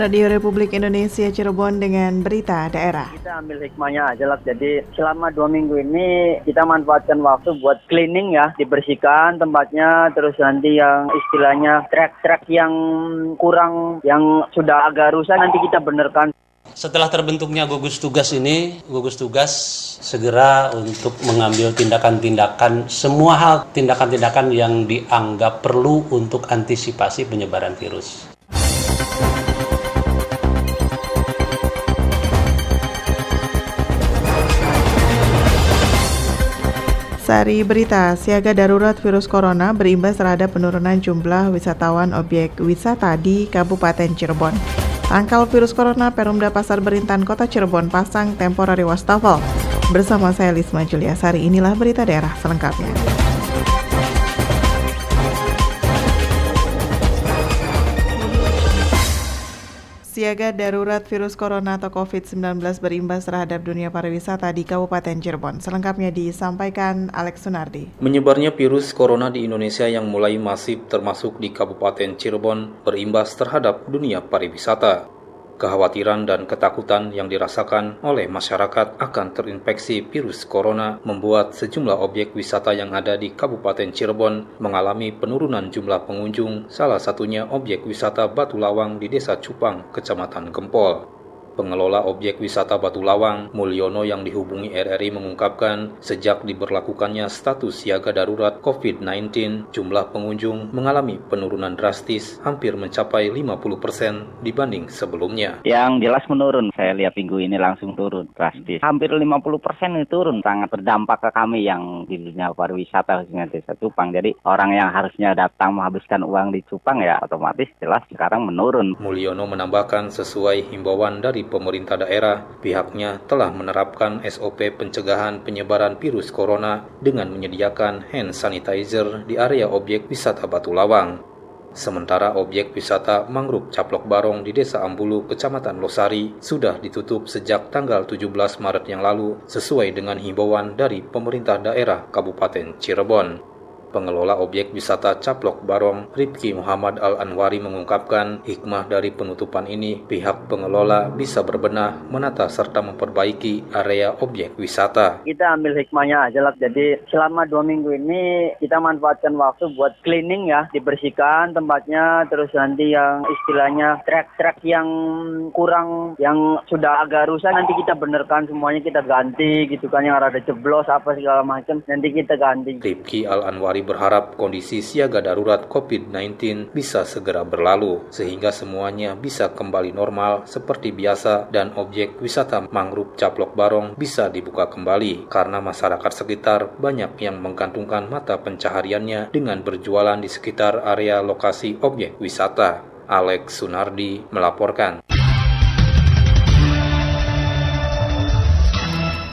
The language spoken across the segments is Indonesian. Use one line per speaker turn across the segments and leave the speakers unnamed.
Radio Republik Indonesia Cirebon dengan berita daerah.
Kita ambil hikmahnya aja lah. Jadi selama dua minggu ini kita manfaatkan waktu buat cleaning ya, dibersihkan tempatnya. Terus nanti yang istilahnya trek-trek yang kurang, yang sudah agak rusak nanti kita benerkan.
Setelah terbentuknya gugus tugas ini, gugus tugas segera untuk mengambil tindakan-tindakan semua hal tindakan-tindakan yang dianggap perlu untuk antisipasi penyebaran virus.
Sari Berita, siaga darurat virus corona berimbas terhadap penurunan jumlah wisatawan objek wisata di Kabupaten Cirebon. Tangkal virus corona Perumda Pasar Berintan Kota Cirebon pasang temporary wastafel. Bersama saya Lisma Juliasari, inilah berita daerah selengkapnya. Siaga darurat virus corona atau COVID-19 berimbas terhadap dunia pariwisata di Kabupaten Cirebon. Selengkapnya disampaikan Alex Sunardi.
Menyebarnya virus corona di Indonesia yang mulai masif termasuk di Kabupaten Cirebon berimbas terhadap dunia pariwisata kekhawatiran dan ketakutan yang dirasakan oleh masyarakat akan terinfeksi virus corona membuat sejumlah objek wisata yang ada di Kabupaten Cirebon mengalami penurunan jumlah pengunjung, salah satunya objek wisata Batu Lawang di Desa Cupang, Kecamatan Gempol. Pengelola objek wisata Batu Lawang, Mulyono yang dihubungi RRI mengungkapkan, sejak diberlakukannya status siaga darurat COVID-19, jumlah pengunjung mengalami penurunan drastis hampir mencapai 50% dibanding sebelumnya.
Yang jelas menurun, saya lihat minggu ini langsung turun drastis. Hampir 50% itu turun, sangat berdampak ke kami yang di dunia pariwisata khususnya Desa Cupang. Jadi orang yang harusnya datang menghabiskan uang di Cupang ya otomatis jelas sekarang menurun.
Mulyono menambahkan sesuai himbauan dari dari pemerintah daerah, pihaknya telah menerapkan SOP pencegahan penyebaran virus corona dengan menyediakan hand sanitizer di area objek wisata Batu Lawang. Sementara objek wisata mangrove Caplok Barong di Desa Ambulu, Kecamatan Losari, sudah ditutup sejak tanggal 17 Maret yang lalu sesuai dengan himbauan dari pemerintah daerah Kabupaten Cirebon. Pengelola objek wisata Caplok Barong, Rifki Muhammad Al-Anwari mengungkapkan hikmah dari penutupan ini pihak pengelola bisa berbenah, menata serta memperbaiki area objek wisata.
Kita ambil hikmahnya aja lah. Jadi selama dua minggu ini kita manfaatkan waktu buat cleaning ya, dibersihkan tempatnya, terus nanti yang istilahnya trek-trek yang kurang, yang sudah agak rusak nanti kita benerkan semuanya kita ganti gitu kan yang ada jeblos apa segala macam nanti kita ganti.
Rifki Al-Anwari berharap kondisi siaga darurat COVID-19 bisa segera berlalu, sehingga semuanya bisa kembali normal seperti biasa dan objek wisata mangrove Caplok Barong bisa dibuka kembali karena masyarakat sekitar banyak yang menggantungkan mata pencahariannya dengan berjualan di sekitar area lokasi objek wisata. Alex Sunardi melaporkan.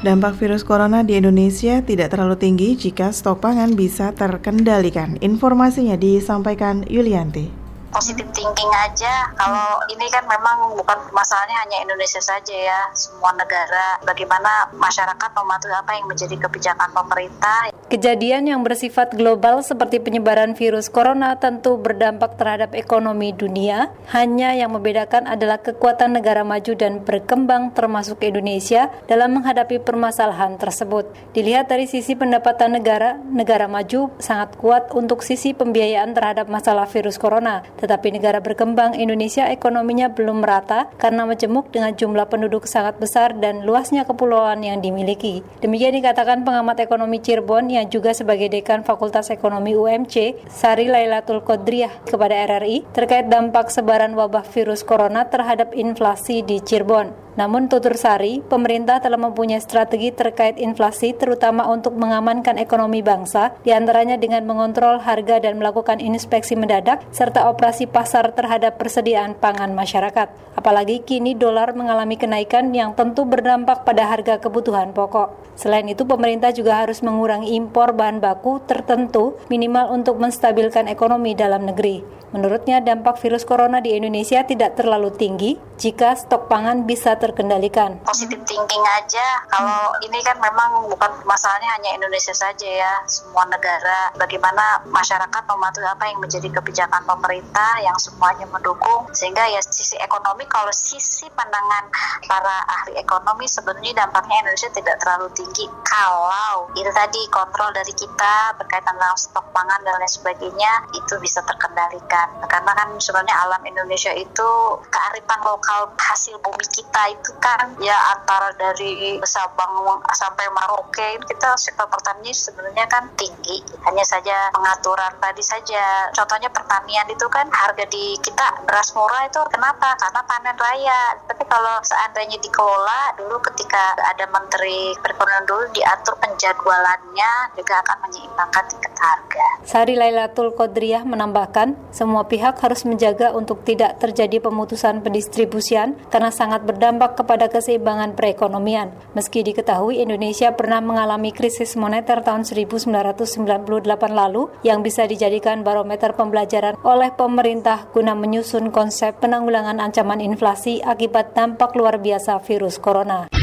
Dampak virus corona di Indonesia tidak terlalu tinggi jika stok pangan bisa terkendalikan. Informasinya disampaikan Yulianti
positif thinking aja. Kalau ini kan memang bukan masalahnya hanya Indonesia saja ya, semua negara. Bagaimana masyarakat mematuhi apa yang menjadi kebijakan pemerintah.
Kejadian yang bersifat global seperti penyebaran virus corona tentu berdampak terhadap ekonomi dunia. Hanya yang membedakan adalah kekuatan negara maju dan berkembang termasuk Indonesia dalam menghadapi permasalahan tersebut. Dilihat dari sisi pendapatan negara, negara maju sangat kuat untuk sisi pembiayaan terhadap masalah virus corona tetapi negara berkembang Indonesia ekonominya belum merata karena majemuk dengan jumlah penduduk sangat besar dan luasnya kepulauan yang dimiliki. Demikian dikatakan pengamat ekonomi Cirebon yang juga sebagai dekan Fakultas Ekonomi UMC, Sari Lailatul Qadriyah kepada RRI terkait dampak sebaran wabah virus corona terhadap inflasi di Cirebon. Namun tutur Sari, pemerintah telah mempunyai strategi terkait inflasi terutama untuk mengamankan ekonomi bangsa, di antaranya dengan mengontrol harga dan melakukan inspeksi mendadak, serta operasi pasar terhadap persediaan pangan masyarakat. Apalagi kini dolar mengalami kenaikan yang tentu berdampak pada harga kebutuhan pokok. Selain itu, pemerintah juga harus mengurangi impor bahan baku tertentu minimal untuk menstabilkan ekonomi dalam negeri. Menurutnya, dampak virus corona di Indonesia tidak terlalu tinggi jika stok pangan bisa terkendalikan.
Positif thinking aja, kalau ini kan memang bukan masalahnya hanya Indonesia saja ya, semua negara. Bagaimana masyarakat mematuhi apa yang menjadi kebijakan pemerintah yang semuanya mendukung, sehingga ya sisi ekonomi, kalau sisi pandangan para ahli ekonomi sebenarnya dampaknya Indonesia tidak terlalu tinggi kalau itu tadi kontrol dari kita berkaitan dengan stok pangan dan lain sebagainya itu bisa terkendalikan karena kan sebenarnya alam Indonesia itu kearifan lokal hasil bumi kita itu kan ya antara dari Sabang sampai Maroke kita sektor pertanian sebenarnya kan tinggi. Hanya saja pengaturan tadi saja. Contohnya pertanian itu kan harga di kita beras murah itu kenapa? Karena panen raya. Tapi kalau seandainya dikelola dulu ketika ada menteri perekonomian dulu diatur penjadwalannya juga akan menyeimbangkan tingkat harga.
Sari Lailatul Qadriyah menambahkan semua pihak harus menjaga untuk tidak terjadi pemutusan pendistribusian karena sangat berdampak kepada keseimbangan perekonomian. Meski diketahui Indonesia pernah mengalami krisis moneter tahun 1998 lalu yang bisa dijadikan barometer pembelajaran oleh pemerintah guna menyusun konsep penanggulangan ancaman inflasi akibat dampak luar biasa virus corona.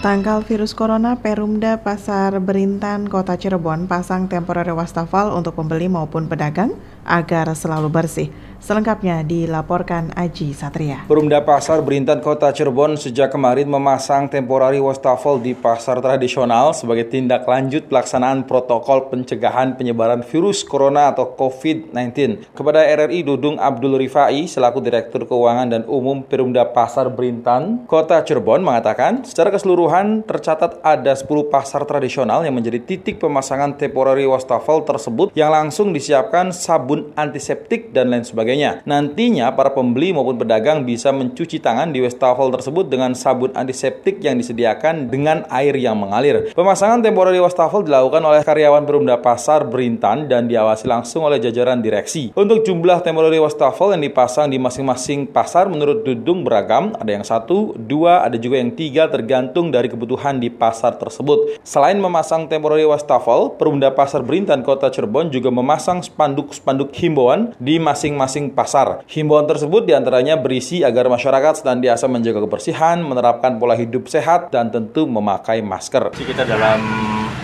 Tangkal virus corona, Perumda Pasar Berintan Kota Cirebon pasang temporary wastafel untuk pembeli maupun pedagang agar selalu bersih. Selengkapnya dilaporkan Aji Satria.
Perumda Pasar Berintan Kota Cirebon sejak kemarin memasang temporari wastafel di pasar tradisional sebagai tindak lanjut pelaksanaan protokol pencegahan penyebaran virus corona atau COVID-19. Kepada RRI Dudung Abdul Rifai selaku Direktur Keuangan dan Umum Perumda Pasar Berintan Kota Cirebon mengatakan secara keseluruhan tercatat ada 10 pasar tradisional yang menjadi titik pemasangan temporary wastafel tersebut yang langsung disiapkan sabun antiseptik dan lain sebagainya sebagainya. Nantinya para pembeli maupun pedagang bisa mencuci tangan di wastafel tersebut dengan sabun antiseptik yang disediakan dengan air yang mengalir. Pemasangan temporary wastafel dilakukan oleh karyawan Perumda Pasar Berintan dan diawasi langsung oleh jajaran direksi. Untuk jumlah temporary wastafel yang dipasang di masing-masing pasar menurut Dudung beragam, ada yang satu, dua, ada juga yang tiga tergantung dari kebutuhan di pasar tersebut. Selain memasang temporary wastafel, Perumda Pasar Berintan Kota Cirebon juga memasang spanduk-spanduk himbauan di masing-masing masing pasar. Himbauan tersebut di antaranya berisi agar masyarakat senantiasa menjaga kebersihan, menerapkan pola hidup sehat, dan tentu memakai masker.
Kita dalam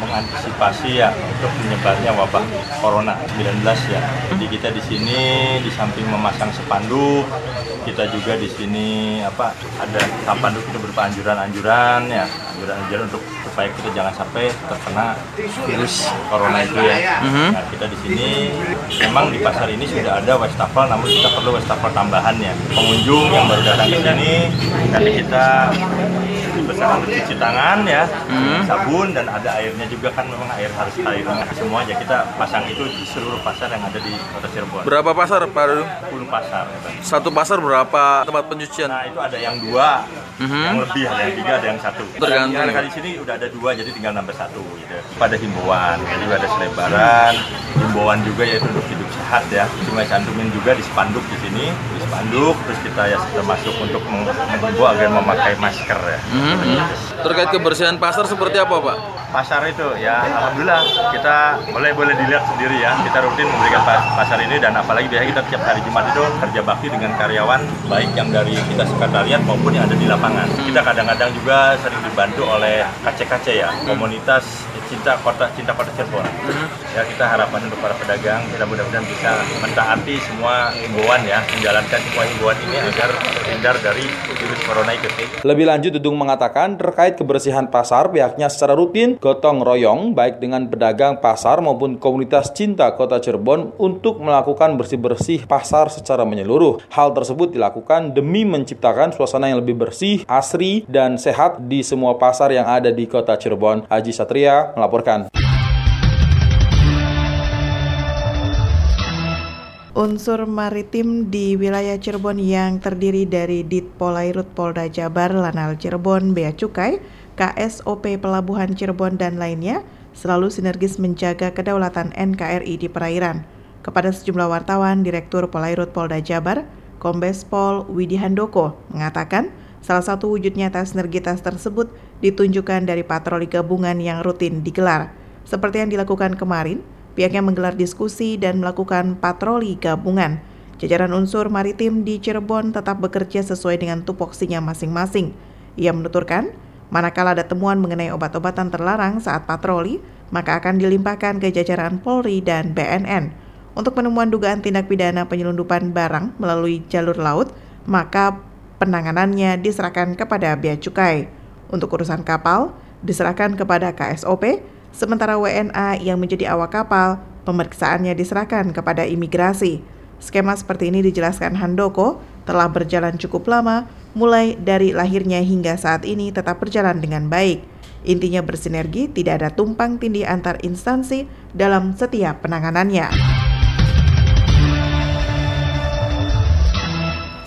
mengantisipasi ya untuk menyebarnya wabah corona 19 ya. Jadi kita di sini di samping memasang spanduk, kita juga di sini apa ada spanduk itu berupa anjuran-anjuran ya, anjuran-anjuran untuk supaya kita jangan sampai terkena virus corona itu ya. Nah, kita di sini memang di pasar ini sudah ada wastafel, namun kita perlu wastafel tambahan ya. Pengunjung yang baru datang ke sini, karena kita bersama cuci tangan ya, sabun dan ada airnya juga kan memang air harus air semua aja kita pasang itu di seluruh pasar yang ada di kota Cirebon.
Berapa pasar Pak Dudung?
10 pasar. Ya, Pak.
Satu pasar berapa tempat pencucian?
Nah itu ada yang dua, yang lebih ada yang tiga, ada yang satu.
Tergantung.
Yang kali sini udah ada dua, jadi tinggal nambah satu. Gitu. Pada himbauan, jadi ada selebaran, himbauan juga yaitu untuk hidup sehat ya. Cuma cantumin juga di spanduk di sini, di spanduk, terus kita ya termasuk untuk meng- menghimbau agar memakai masker ya.
Terkait kebersihan pasar seperti apa Pak?
pasar itu ya alhamdulillah kita boleh boleh dilihat sendiri ya kita rutin memberikan pas- pasar ini dan apalagi biasanya kita tiap hari Jumat itu kerja bakti dengan karyawan baik yang dari kita sekretariat maupun yang ada di lapangan kita kadang-kadang juga sering dibantu oleh KCKC ya komunitas cinta kota cinta kota Cirebon ya kita harapan untuk para pedagang kita mudah-mudahan bisa mentaati semua himbauan ya menjalankan semua himbauan ini agar terhindar dari virus corona itu
Lebih lanjut, Dudung mengatakan terkait kebersihan pasar, pihaknya secara rutin gotong royong baik dengan pedagang pasar maupun komunitas cinta kota Cirebon untuk melakukan bersih-bersih pasar secara menyeluruh. Hal tersebut dilakukan demi menciptakan suasana yang lebih bersih, asri, dan sehat di semua pasar yang ada di kota Cirebon. Haji Satria melaporkan.
Unsur maritim di wilayah Cirebon yang terdiri dari Dit Polairut Polda Jabar, Lanal Cirebon, Bea Cukai, KSOP Pelabuhan Cirebon, dan lainnya selalu sinergis menjaga kedaulatan NKRI di perairan. Kepada sejumlah wartawan, Direktur Polairut Polda Jabar, Kombes Pol Widi Handoko, mengatakan salah satu wujud nyata sinergitas tersebut ditunjukkan dari patroli gabungan yang rutin digelar. Seperti yang dilakukan kemarin, pihaknya menggelar diskusi dan melakukan patroli gabungan. Jajaran unsur maritim di Cirebon tetap bekerja sesuai dengan tupoksinya masing-masing. Ia menuturkan, manakala ada temuan mengenai obat-obatan terlarang saat patroli, maka akan dilimpahkan ke jajaran Polri dan BNN. Untuk penemuan dugaan tindak pidana penyelundupan barang melalui jalur laut, maka penanganannya diserahkan kepada Bea Cukai. Untuk urusan kapal, diserahkan kepada KSOP, sementara WNA yang menjadi awak kapal, pemeriksaannya diserahkan kepada imigrasi. Skema seperti ini dijelaskan Handoko telah berjalan cukup lama, mulai dari lahirnya hingga saat ini tetap berjalan dengan baik. Intinya bersinergi, tidak ada tumpang tindih antar instansi dalam setiap penanganannya.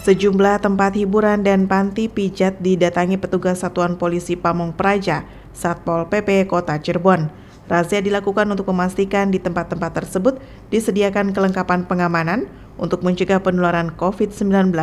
Sejumlah tempat hiburan dan panti pijat didatangi petugas Satuan Polisi Pamong Praja Satpol PP Kota Cirebon. Razia dilakukan untuk memastikan di tempat-tempat tersebut disediakan kelengkapan pengamanan untuk mencegah penularan COVID-19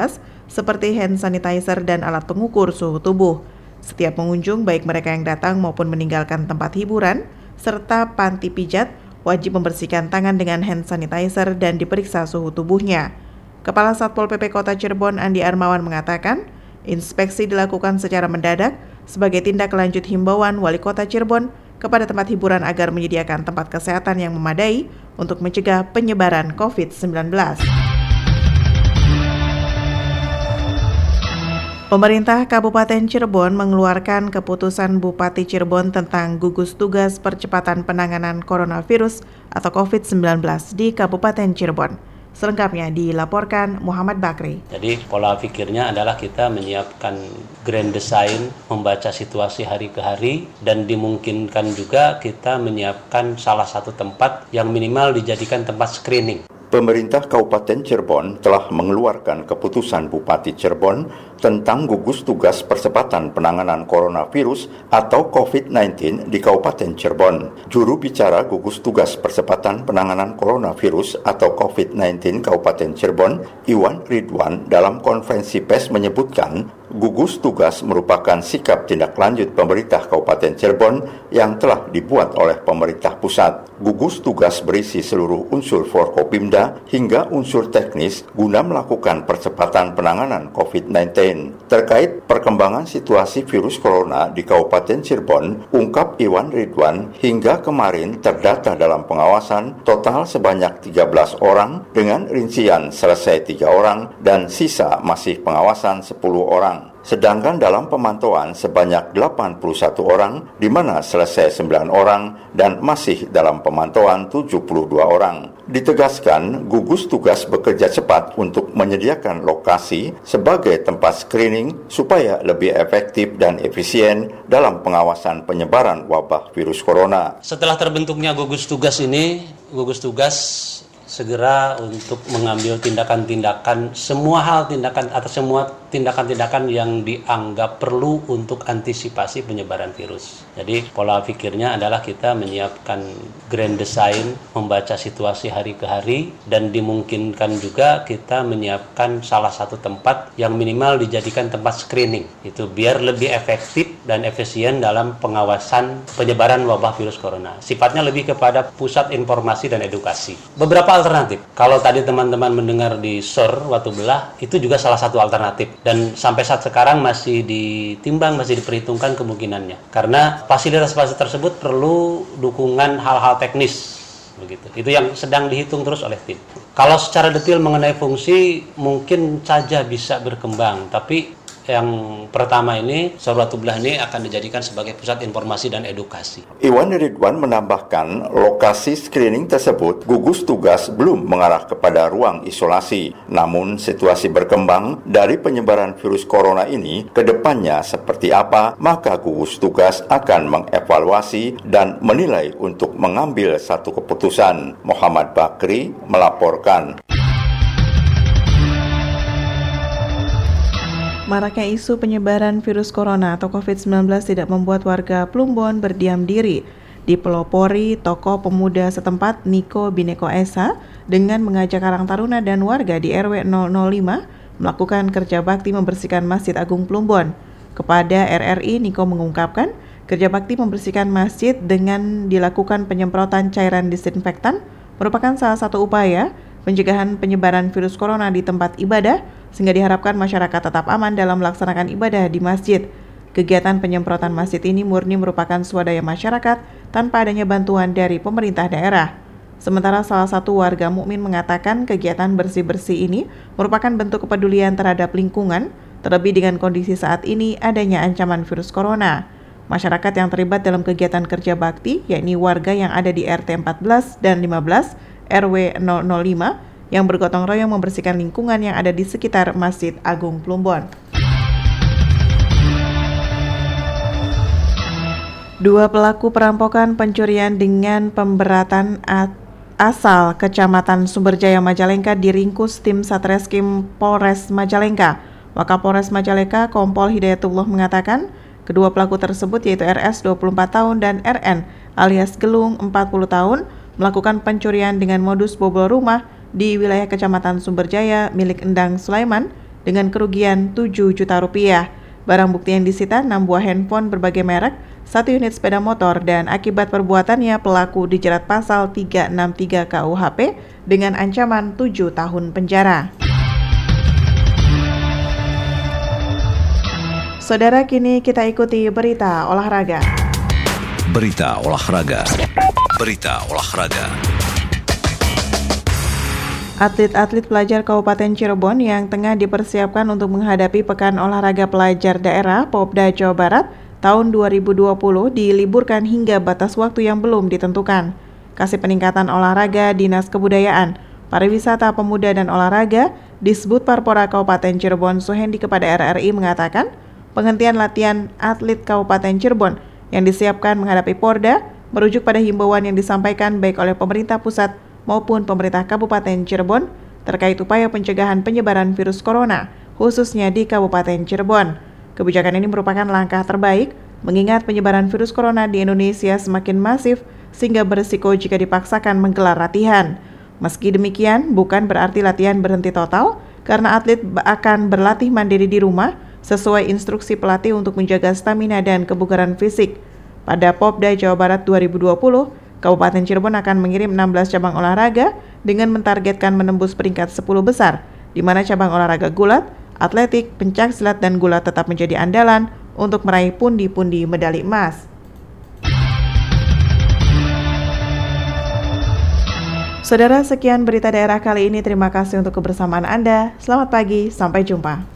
seperti hand sanitizer dan alat pengukur suhu tubuh. Setiap pengunjung, baik mereka yang datang maupun meninggalkan tempat hiburan, serta panti pijat, wajib membersihkan tangan dengan hand sanitizer dan diperiksa suhu tubuhnya. Kepala Satpol PP Kota Cirebon Andi Armawan mengatakan, inspeksi dilakukan secara mendadak sebagai tindak lanjut himbauan Wali Kota Cirebon kepada tempat hiburan agar menyediakan tempat kesehatan yang memadai untuk mencegah penyebaran COVID-19. Pemerintah Kabupaten Cirebon mengeluarkan keputusan Bupati Cirebon tentang gugus tugas percepatan penanganan coronavirus atau COVID-19 di Kabupaten Cirebon. Selengkapnya dilaporkan Muhammad Bakri.
Jadi pola pikirnya adalah kita menyiapkan grand design, membaca situasi hari ke hari, dan dimungkinkan juga kita menyiapkan salah satu tempat yang minimal dijadikan tempat screening.
Pemerintah Kabupaten Cirebon telah mengeluarkan keputusan Bupati Cirebon tentang gugus tugas percepatan penanganan coronavirus atau COVID-19 di Kabupaten Cirebon. Juru bicara gugus tugas percepatan penanganan coronavirus atau COVID-19 Kabupaten Cirebon, Iwan Ridwan, dalam konferensi pers menyebutkan gugus tugas merupakan sikap tindak lanjut pemerintah Kabupaten Cirebon yang telah dibuat oleh pemerintah pusat. Gugus tugas berisi seluruh unsur Forkopimda hingga unsur teknis guna melakukan percepatan penanganan COVID-19. Terkait perkembangan situasi virus corona di Kabupaten Cirebon, ungkap Iwan Ridwan, hingga kemarin terdata dalam pengawasan total sebanyak 13 orang dengan rincian selesai 3 orang dan sisa masih pengawasan 10 orang. Sedangkan dalam pemantauan sebanyak 81 orang, di mana selesai 9 orang dan masih dalam pemantauan 72 orang. Ditegaskan, gugus tugas bekerja cepat untuk menyediakan lokasi sebagai tempat screening supaya lebih efektif dan efisien dalam pengawasan penyebaran wabah virus corona.
Setelah terbentuknya gugus tugas ini, gugus tugas segera untuk mengambil tindakan-tindakan semua hal tindakan atau semua tindakan-tindakan yang dianggap perlu untuk antisipasi penyebaran virus. Jadi pola pikirnya adalah kita menyiapkan grand design, membaca situasi hari ke hari dan dimungkinkan juga kita menyiapkan salah satu tempat yang minimal dijadikan tempat screening. Itu biar lebih efektif dan efisien dalam pengawasan penyebaran wabah virus corona. Sifatnya lebih kepada pusat informasi dan edukasi. Beberapa alternatif. Kalau tadi teman-teman mendengar di SOR Watu Belah, itu juga salah satu alternatif. Dan sampai saat sekarang masih ditimbang, masih diperhitungkan kemungkinannya. Karena fasilitas-fasilitas tersebut perlu dukungan hal-hal teknis begitu. Itu yang sedang dihitung terus oleh tim. Kalau secara detail mengenai fungsi mungkin saja bisa berkembang, tapi yang pertama ini Sorwatublah ini akan dijadikan sebagai pusat informasi dan edukasi.
Iwan Ridwan menambahkan lokasi screening tersebut gugus tugas belum mengarah kepada ruang isolasi. Namun situasi berkembang dari penyebaran virus corona ini ke depannya seperti apa, maka gugus tugas akan mengevaluasi dan menilai untuk mengambil satu keputusan. Muhammad Bakri melaporkan.
Maraknya isu penyebaran virus corona atau COVID-19 tidak membuat warga Plumbon berdiam diri. Dipelopori tokoh pemuda setempat Niko Bineko Esa dengan mengajak Karang Taruna dan warga di RW 005 melakukan kerja bakti membersihkan Masjid Agung Plumbon. Kepada RRI, Niko mengungkapkan Kerja bakti membersihkan masjid dengan dilakukan penyemprotan cairan disinfektan merupakan salah satu upaya pencegahan penyebaran virus corona di tempat ibadah sehingga diharapkan masyarakat tetap aman dalam melaksanakan ibadah di masjid. Kegiatan penyemprotan masjid ini murni merupakan swadaya masyarakat tanpa adanya bantuan dari pemerintah daerah. Sementara salah satu warga mukmin mengatakan kegiatan bersih-bersih ini merupakan bentuk kepedulian terhadap lingkungan, terlebih dengan kondisi saat ini adanya ancaman virus corona. Masyarakat yang terlibat dalam kegiatan kerja bakti, yakni warga yang ada di RT 14 dan 15, RW 005, yang bergotong royong membersihkan lingkungan yang ada di sekitar Masjid Agung Plumbon. Dua pelaku perampokan pencurian dengan pemberatan asal Kecamatan Sumberjaya Majalengka diringkus tim Satreskrim Polres Majalengka. Wakapolres Majalengka Kompol Hidayatullah mengatakan, Kedua pelaku tersebut yaitu RS 24 tahun dan RN alias Gelung 40 tahun melakukan pencurian dengan modus bobol rumah di wilayah Kecamatan Sumberjaya milik Endang Sulaiman dengan kerugian 7 juta rupiah. Barang bukti yang disita 6 buah handphone berbagai merek, satu unit sepeda motor dan akibat perbuatannya pelaku dijerat pasal 363 KUHP dengan ancaman 7 tahun penjara. Saudara, kini kita ikuti berita olahraga.
Berita olahraga. Berita olahraga.
Atlet-atlet pelajar Kabupaten Cirebon yang tengah dipersiapkan untuk menghadapi Pekan Olahraga Pelajar Daerah Popda Jawa Barat tahun 2020 diliburkan hingga batas waktu yang belum ditentukan. Kasih Peningkatan Olahraga Dinas Kebudayaan, Pariwisata Pemuda dan Olahraga disebut Parpora Kabupaten Cirebon Suhendi kepada RRI mengatakan, penghentian latihan atlet Kabupaten Cirebon yang disiapkan menghadapi Porda merujuk pada himbauan yang disampaikan baik oleh pemerintah pusat maupun pemerintah Kabupaten Cirebon terkait upaya pencegahan penyebaran virus corona, khususnya di Kabupaten Cirebon. Kebijakan ini merupakan langkah terbaik mengingat penyebaran virus corona di Indonesia semakin masif sehingga berisiko jika dipaksakan menggelar latihan. Meski demikian, bukan berarti latihan berhenti total karena atlet akan berlatih mandiri di rumah sesuai instruksi pelatih untuk menjaga stamina dan kebugaran fisik. Pada Popda Jawa Barat 2020, Kabupaten Cirebon akan mengirim 16 cabang olahraga dengan mentargetkan menembus peringkat 10 besar, di mana cabang olahraga gulat, atletik, pencak silat, dan gulat tetap menjadi andalan untuk meraih pundi-pundi medali emas. Saudara, sekian berita daerah kali ini. Terima kasih untuk kebersamaan Anda. Selamat pagi, sampai jumpa.